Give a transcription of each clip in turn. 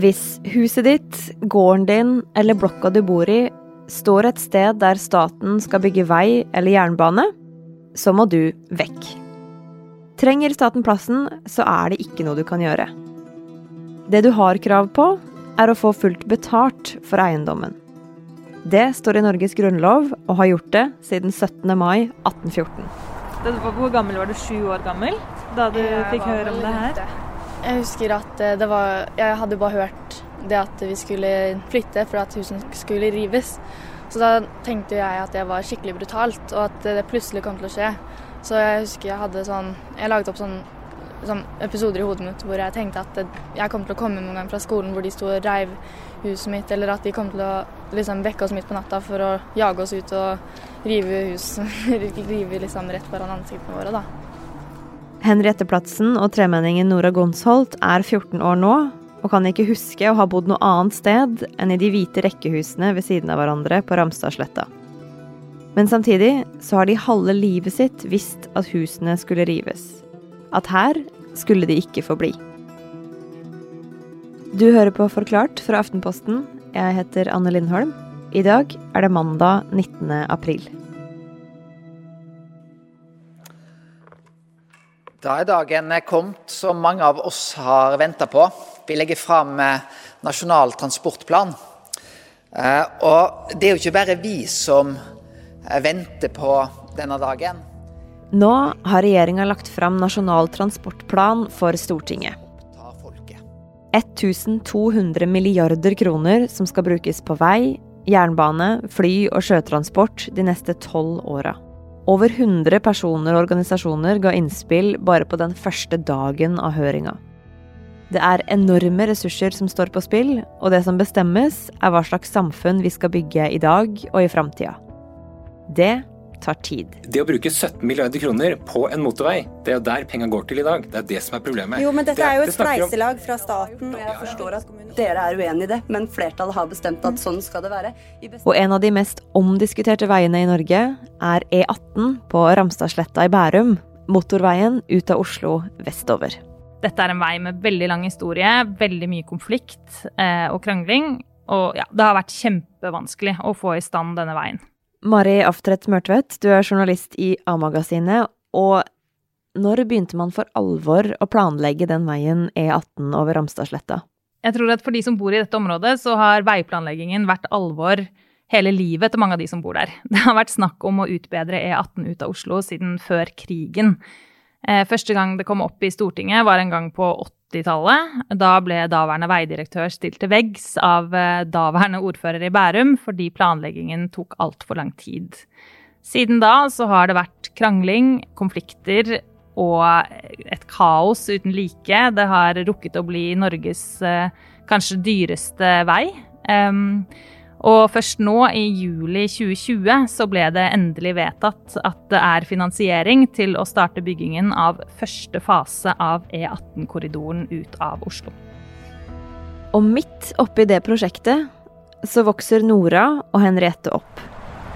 Hvis huset ditt, gården din eller blokka du bor i står et sted der staten skal bygge vei eller jernbane, så må du vekk. Trenger staten plassen, så er det ikke noe du kan gjøre. Det du har krav på, er å få fullt betalt for eiendommen. Det står i Norges grunnlov, og har gjort det siden 17. mai 1814. Hvor gammel var du? Sju år gammel da du fikk høre om det her? Jeg husker at eh, det var Jeg hadde bare hørt det at vi skulle flytte for at husene skulle rives. Så da tenkte jeg at det var skikkelig brutalt, og at det plutselig kom til å skje. Så jeg husker jeg hadde sånn Jeg laget opp sånn, sånn episoder i hodet mitt hvor jeg tenkte at jeg kom til å komme noen gang fra skolen hvor de sto og reiv huset mitt, eller at de kom til å liksom vekke oss midt på natta for å jage oss ut og rive hus rive liksom rett foran ansiktene våre, da. Henriette Platsen og tremenningen Nora Gonsholt er 14 år nå, og kan ikke huske å ha bodd noe annet sted enn i de hvite rekkehusene ved siden av hverandre på Ramstadsletta. Men samtidig så har de halve livet sitt visst at husene skulle rives. At her skulle de ikke få bli. Du hører på Forklart fra Aftenposten. Jeg heter Anne Lindholm. I dag er det mandag 19. april. Da er dagen kommet som mange av oss har venta på. Vi legger fram eh, Nasjonal transportplan. Eh, og det er jo ikke bare vi som eh, venter på denne dagen. Nå har regjeringa lagt fram Nasjonal transportplan for Stortinget. 1200 milliarder kroner som skal brukes på vei, jernbane, fly og sjøtransport de neste tolv åra. Over 100 personer og organisasjoner ga innspill bare på den første dagen av høringa. Det er enorme ressurser som står på spill, og det som bestemmes, er hva slags samfunn vi skal bygge i dag og i framtida. Det tar tid. Det å bruke 17 milliarder kroner på en motorvei, det er jo der penga går til i dag. Det er det som er problemet. Jo, men dette er jo et spleiselag fra staten, og jeg forstår at dere er uenig i det, men flertallet har bestemt at sånn skal det være. Og en av de mest omdiskuterte veiene i Norge er E18 på Ramstadsletta i Bærum. Motorveien ut av Oslo vestover. Dette er en vei med veldig lang historie, veldig mye konflikt eh, og krangling. Og ja, det har vært kjempevanskelig å få i stand denne veien. Mari Aftredt Mørtvedt, du er journalist i A-magasinet. Og når begynte man for alvor å planlegge den veien E18 over Ramstadsletta? Jeg tror at for de som bor i dette området, så har veiplanleggingen vært alvor hele livet til mange av de som bor der. Det har vært snakk om å utbedre E18 ut av Oslo siden før krigen. Eh, første gang det kom opp i Stortinget, var en gang på 80-tallet. Da ble daværende veidirektør stilt til veggs av eh, daværende ordfører i Bærum fordi planleggingen tok altfor lang tid. Siden da så har det vært krangling, konflikter og et kaos uten like. Det har rukket å bli Norges eh, kanskje dyreste vei. Um, og først nå, i juli 2020, så ble det endelig vedtatt at det er finansiering til å starte byggingen av første fase av E18-korridoren ut av Oslo. Og midt oppi det prosjektet så vokser Nora og Henriette opp.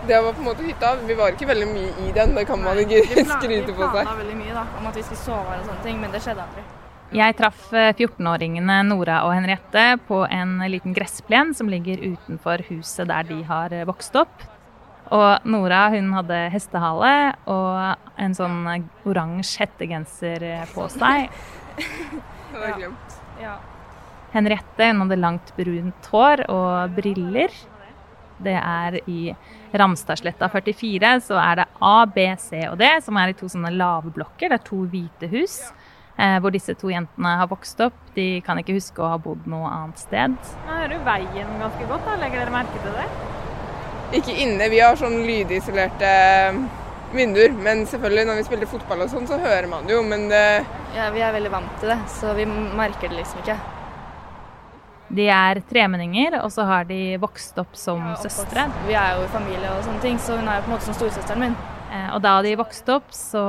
Det var på en måte hytta. Vi var ikke veldig mye i den, det kan man ikke skryte på seg. Vi planla veldig mye da, om at vi skulle sove og sånne ting, men det skjedde aldri. Jeg traff 14-åringene Nora og Henriette på en liten gressplen som ligger utenfor huset der de har vokst opp. Og Nora hun hadde hestehale og en sånn oransje hettegenser på seg. Det var glemt. Ja. Henriette hun hadde langt brunt hår og briller. Det er i Ramstadsletta 44 så er det A, B, C og D, som er i to sånne lave blokker. Det er to hvite hus eh, hvor disse to jentene har vokst opp. De kan ikke huske å ha bodd noe annet sted. Nå hører du veien ganske godt, da. Legger dere merke til det? Ikke inne. Vi har sånn lydisolerte vinduer, men selvfølgelig når vi spiller fotball og sånn, så hører man det jo. Men det ja, vi er veldig vant til det, så vi merker det liksom ikke. De er tremenninger, og så har de vokst opp som søstre. Vi er jo i familie og sånne ting, så hun er jo på en måte som storesøsteren min. Eh, Og da de vokste opp, så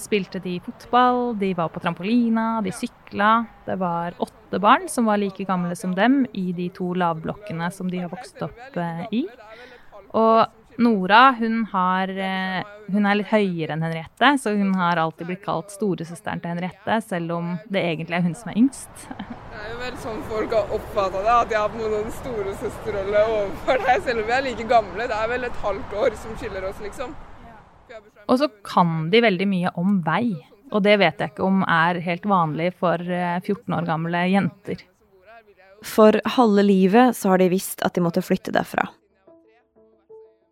spilte de fotball, de var på trampolina, de sykla. Det var åtte barn som var like gamle som dem i de to lavblokkene som de har vokst opp eh, i. Og Nora hun, har, eh, hun er litt høyere enn Henriette, så hun har alltid blitt kalt storesøsteren til Henriette, selv om det egentlig er hun som er yngst. det er jo vel sånn folk har oppfatta det, at jeg har hatt noen storesøsterrolle overfor deg, selv om vi er like gamle. Det er vel et halvt år som skiller oss, liksom. Og så kan de veldig mye om vei. Og det vet jeg ikke om er helt vanlig for 14 eh, år gamle jenter. For halve livet så har de visst at de måtte flytte derfra.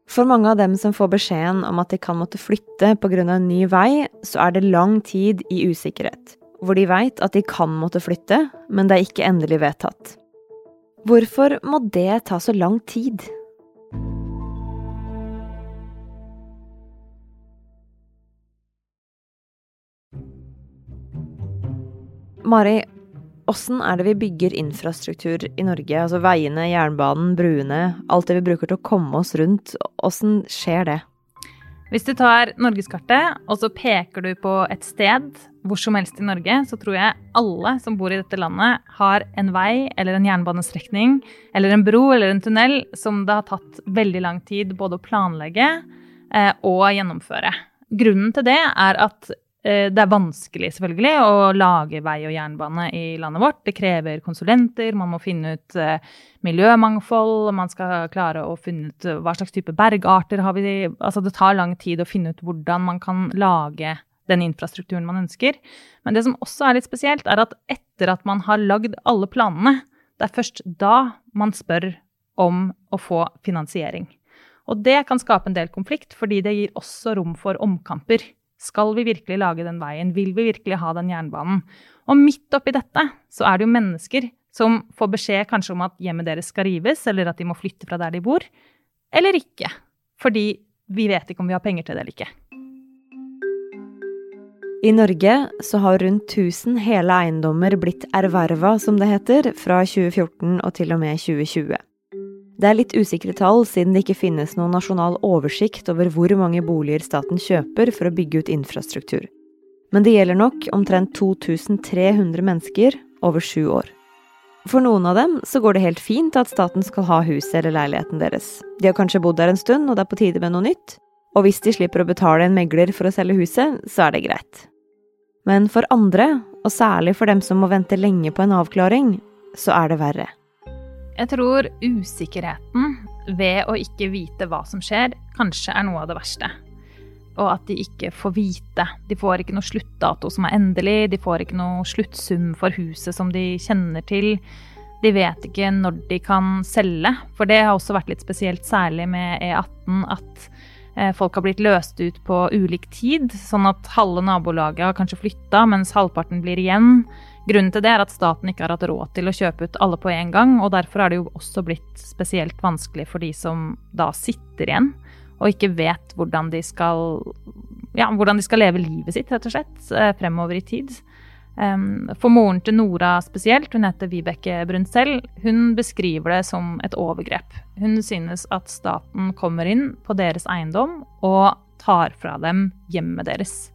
For mange av dem som får beskjeden om at de kan måtte flytte pga. en ny vei, så er det lang tid i usikkerhet hvor de veit at de kan måtte flytte, men det er ikke endelig vedtatt. Hvorfor må det ta så lang tid? Mari, åssen er det vi bygger infrastruktur i Norge? Altså veiene, jernbanen, bruene, alt det vi bruker til å komme oss rundt. Åssen skjer det? Hvis du tar norgeskartet og så peker du på et sted hvor som helst i Norge, så tror jeg alle som bor i dette landet, har en vei eller en jernbanestrekning eller en bro eller en tunnel som det har tatt veldig lang tid både å planlegge eh, og gjennomføre. Grunnen til det er at det er vanskelig selvfølgelig å lage vei og jernbane i landet vårt. Det krever konsulenter, man må finne ut eh, miljømangfold, man skal klare å finne ut eh, hva slags type bergarter har vi. Altså det tar lang tid å finne ut hvordan man kan lage den infrastrukturen man ønsker. Men det som også er litt spesielt, er at etter at man har lagd alle planene, det er først da man spør om å få finansiering. Og det kan skape en del konflikt, fordi det gir også rom for omkamper. Skal vi virkelig lage den veien? Vil vi virkelig ha den jernbanen? Og midt oppi dette så er det jo mennesker som får beskjed kanskje om at hjemmet deres skal rives, eller at de må flytte fra der de bor. Eller ikke. Fordi vi vet ikke om vi har penger til det eller ikke. I Norge så har rundt 1000 hele eiendommer blitt erverva, som det heter, fra 2014 og til og med 2020. Det er litt usikre tall, siden det ikke finnes noen nasjonal oversikt over hvor mange boliger staten kjøper for å bygge ut infrastruktur. Men det gjelder nok omtrent 2300 mennesker over sju år. For noen av dem så går det helt fint at staten skal ha huset eller leiligheten deres. De har kanskje bodd der en stund, og det er på tide med noe nytt. Og hvis de slipper å betale en megler for å selge huset, så er det greit. Men for andre, og særlig for dem som må vente lenge på en avklaring, så er det verre. Jeg tror usikkerheten ved å ikke vite hva som skjer, kanskje er noe av det verste. Og at de ikke får vite. De får ikke noe sluttdato som er endelig, de får ikke noe sluttsum for huset som de kjenner til. De vet ikke når de kan selge, for det har også vært litt spesielt, særlig med E18, at eh, folk har blitt løst ut på ulik tid, sånn at halve nabolaget har kanskje flytta, mens halvparten blir igjen. Grunnen til det er at staten ikke har hatt råd til å kjøpe ut alle på en gang, og derfor er det jo også blitt spesielt vanskelig for de som da sitter igjen og ikke vet hvordan de skal, ja, hvordan de skal leve livet sitt, rett og slett, eh, fremover i tid. For moren til Nora spesielt, hun heter Vibeke Brunsell, hun beskriver det som et overgrep. Hun synes at staten kommer inn på deres eiendom og tar fra dem hjemmet deres.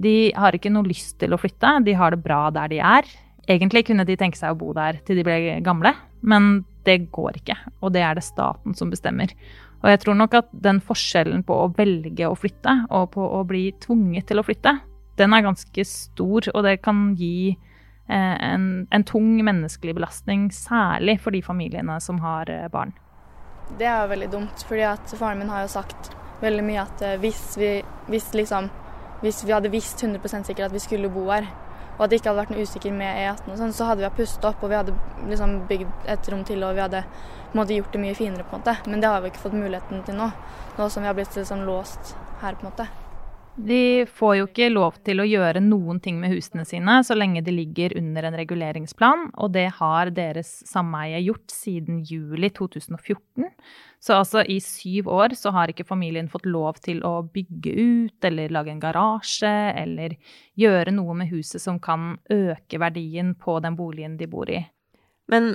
De har ikke noe lyst til å flytte, de har det bra der de er. Egentlig kunne de tenke seg å bo der til de ble gamle, men det går ikke. Og det er det staten som bestemmer. Og jeg tror nok at den forskjellen på å velge å flytte og på å bli tvunget til å flytte, den er ganske stor, og det kan gi eh, en, en tung menneskelig belastning, særlig for de familiene som har eh, barn. Det er veldig dumt, fordi at faren min har jo sagt veldig mye at eh, hvis vi hvis liksom hvis vi hadde visst 100% sikkert at vi skulle bo her, og at det ikke hadde vært noe usikker med E18, og sånn, så hadde vi pustet opp og vi hadde liksom bygd et rom til og vi hadde måte, gjort det mye finere. på en måte. Men det har vi ikke fått muligheten til nå, nå som vi har blitt liksom, låst her. på en måte. De får jo ikke lov til å gjøre noen ting med husene sine så lenge de ligger under en reguleringsplan, og det har deres sameie gjort siden juli 2014. Så altså i syv år så har ikke familien fått lov til å bygge ut eller lage en garasje eller gjøre noe med huset som kan øke verdien på den boligen de bor i. Men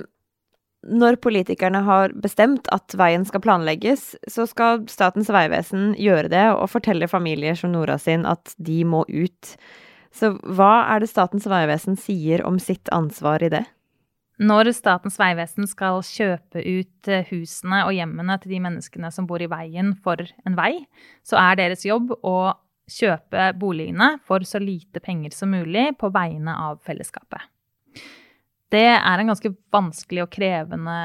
når politikerne har bestemt at veien skal planlegges, så skal Statens vegvesen gjøre det og fortelle familier som Nora sin at de må ut. Så hva er det Statens vegvesen sier om sitt ansvar i det? Når Statens vegvesen skal kjøpe ut eh, husene og hjemmene til de menneskene som bor i veien for en vei, så er deres jobb å kjøpe boligene for så lite penger som mulig på vegne av fellesskapet. Det er en ganske vanskelig og krevende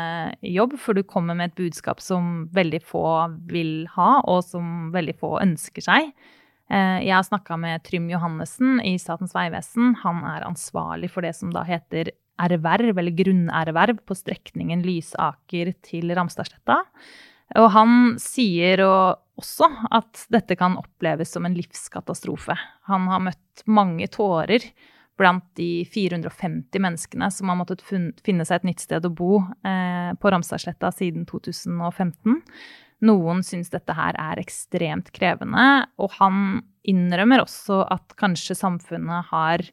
jobb, for du kommer med et budskap som veldig få vil ha, og som veldig få ønsker seg. Eh, jeg har snakka med Trym Johannessen i Statens vegvesen. Han er ansvarlig for det som da heter erverv, eller grunnerverv, på strekningen Lysaker til Ramstadsletta. Og han sier også at dette kan oppleves som en livskatastrofe. Han har møtt mange tårer blant de 450 menneskene som har måttet finne seg et nytt sted å bo eh, på Ramstadsletta siden 2015. Noen syns dette her er ekstremt krevende, og han innrømmer også at kanskje samfunnet har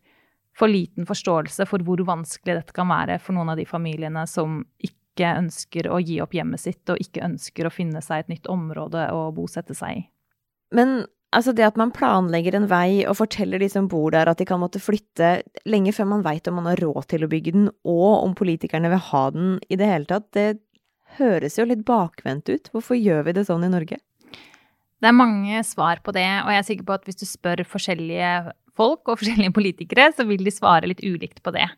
for liten forståelse for hvor vanskelig dette kan være for noen av de familiene som ikke ønsker å gi opp hjemmet sitt og ikke ønsker å finne seg et nytt område å bosette seg i. Men Altså det at man planlegger en vei og forteller de som bor der at de kan måtte flytte lenge før man veit om man har råd til å bygge den, og om politikerne vil ha den i det hele tatt, det høres jo litt bakvendt ut. Hvorfor gjør vi det sånn i Norge? Det er mange svar på det, og jeg er sikker på at hvis du spør forskjellige folk og forskjellige politikere, så vil de svare litt ulikt på det.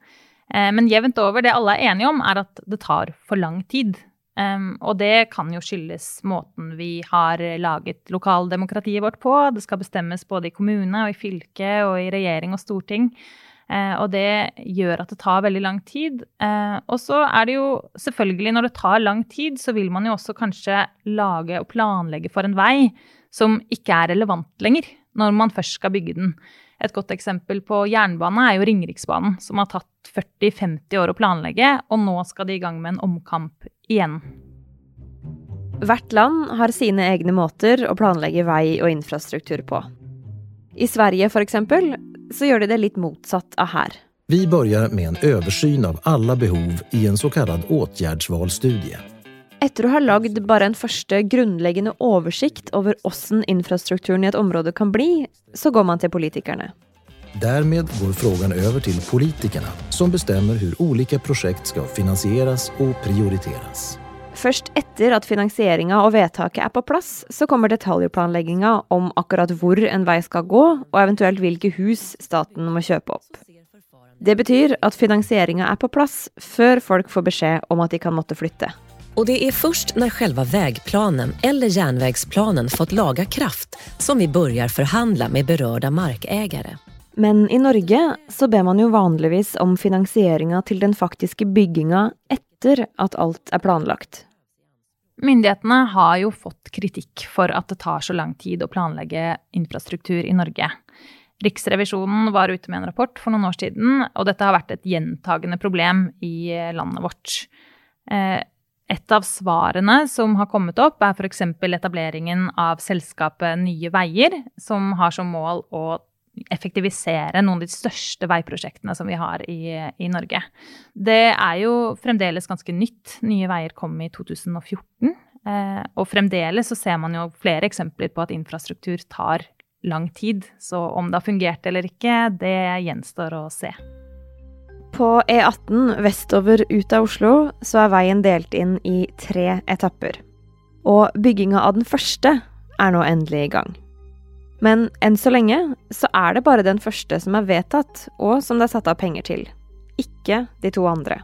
Eh, men jevnt over, det alle er enige om, er at det tar for lang tid. Um, og det kan jo skyldes måten vi har laget lokaldemokratiet vårt på. Det skal bestemmes både i kommune og i fylke og i regjering og storting. Uh, og det gjør at det tar veldig lang tid. Uh, og så er det jo selvfølgelig, når det tar lang tid, så vil man jo også kanskje lage og planlegge for en vei som ikke er relevant lenger, når man først skal bygge den. Et godt eksempel på jernbane er jo Ringeriksbanen, som har tatt 40-50 år å planlegge, og nå skal de i gang med en omkamp igjen. Hvert land har sine egne måter å planlegge vei og infrastruktur på. I Sverige f.eks. så gjør de det litt motsatt av her. Vi begynner med en oversyn av alle behov i en såkalt åtgjerdsvalgstudie. Etter å ha lagd bare en første grunnleggende oversikt over åssen infrastrukturen i et område kan bli, så går man til politikerne. Dermed går frågan over til politikerne, som bestemmer hvordan ulike prosjekt skal finansieres og prioriteres. Først etter at finansieringa og vedtaket er på plass, så kommer detaljplanlegginga om akkurat hvor en vei skal gå, og eventuelt hvilke hus staten må kjøpe opp. Det betyr at finansieringa er på plass før folk får beskjed om at de kan måtte flytte. Og det er først når selve veiplanen eller jernveiplanen fått laga kraft som vi begynner forhandle med berørte markägare. Men i Norge så ber man jo vanligvis om finansieringa til den faktiske bygginga etter at alt er planlagt. Myndighetene har jo fått kritikk for at det tar så lang tid å planlegge infrastruktur i Norge. Riksrevisjonen var ute med en rapport for noen år siden, og dette har vært et gjentagende problem i landet vårt. Eh, et av svarene som har kommet opp, er f.eks. etableringen av selskapet Nye Veier, som har som mål å effektivisere noen av de største veiprosjektene som vi har i, i, Norge. Det er jo fremdeles ganske nytt. Nye Veier kom i 2014. Eh, og fremdeles så ser man jo flere eksempler på at infrastruktur tar lang tid. Så om det har fungert eller ikke, det gjenstår å se. På E18 vestover ut av Oslo så er veien delt inn i tre etapper. Og bygginga av den første er nå endelig i gang. Men enn så lenge så er det bare den første som er vedtatt, og som det er satt av penger til. Ikke de to andre.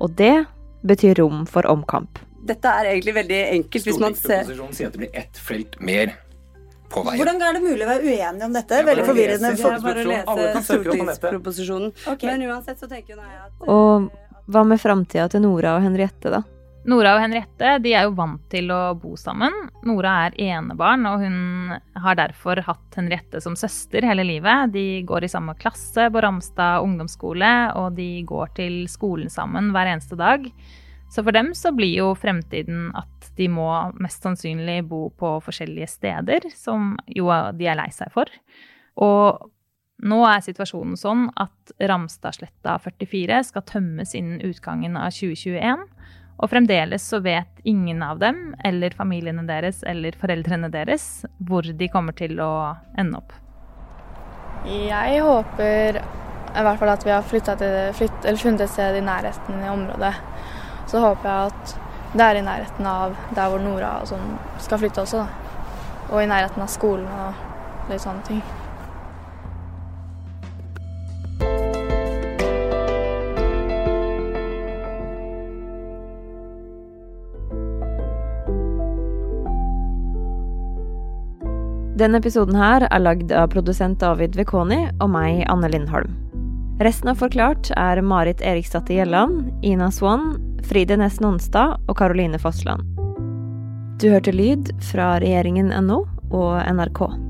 Og det betyr rom for omkamp. Dette er egentlig veldig enkelt hvis man ser Stortingsproposisjonen sier at det blir ett felt mer på veien. Hvordan er det mulig å være uenig om dette? Veldig forvirrende. Det er bare å lese stortingsproposisjonen. Okay. Men uansett så tenker jeg at Og hva med framtida til Nora og Henriette, da? Nora og Henriette de er jo vant til å bo sammen. Nora er enebarn, og hun har derfor hatt Henriette som søster hele livet. De går i samme klasse på Ramstad ungdomsskole, og de går til skolen sammen hver eneste dag. Så for dem så blir jo fremtiden at de må mest sannsynlig bo på forskjellige steder, som jo de er lei seg for. Og nå er situasjonen sånn at Ramstadsletta 44 skal tømmes innen utgangen av 2021. Og fremdeles så vet ingen av dem, eller familiene deres eller foreldrene deres, hvor de kommer til å ende opp. Jeg håper i hvert fall at vi har til, flytt, funnet et sted i nærheten i området så håper jeg at det er i nærheten av der hvor Nora sånn skal flytte også. Da. Og i nærheten av skolen og litt sånne ting. Denne episoden her er lagd av produsent David Vekoni og meg, Anne Lindholm. Resten av Forklart er Marit Eriksdatter Gjelland, Ina Swann, Fride Nesten Onsdag og Karoline Fossland. Du hørte lyd fra regjeringen.no og NRK.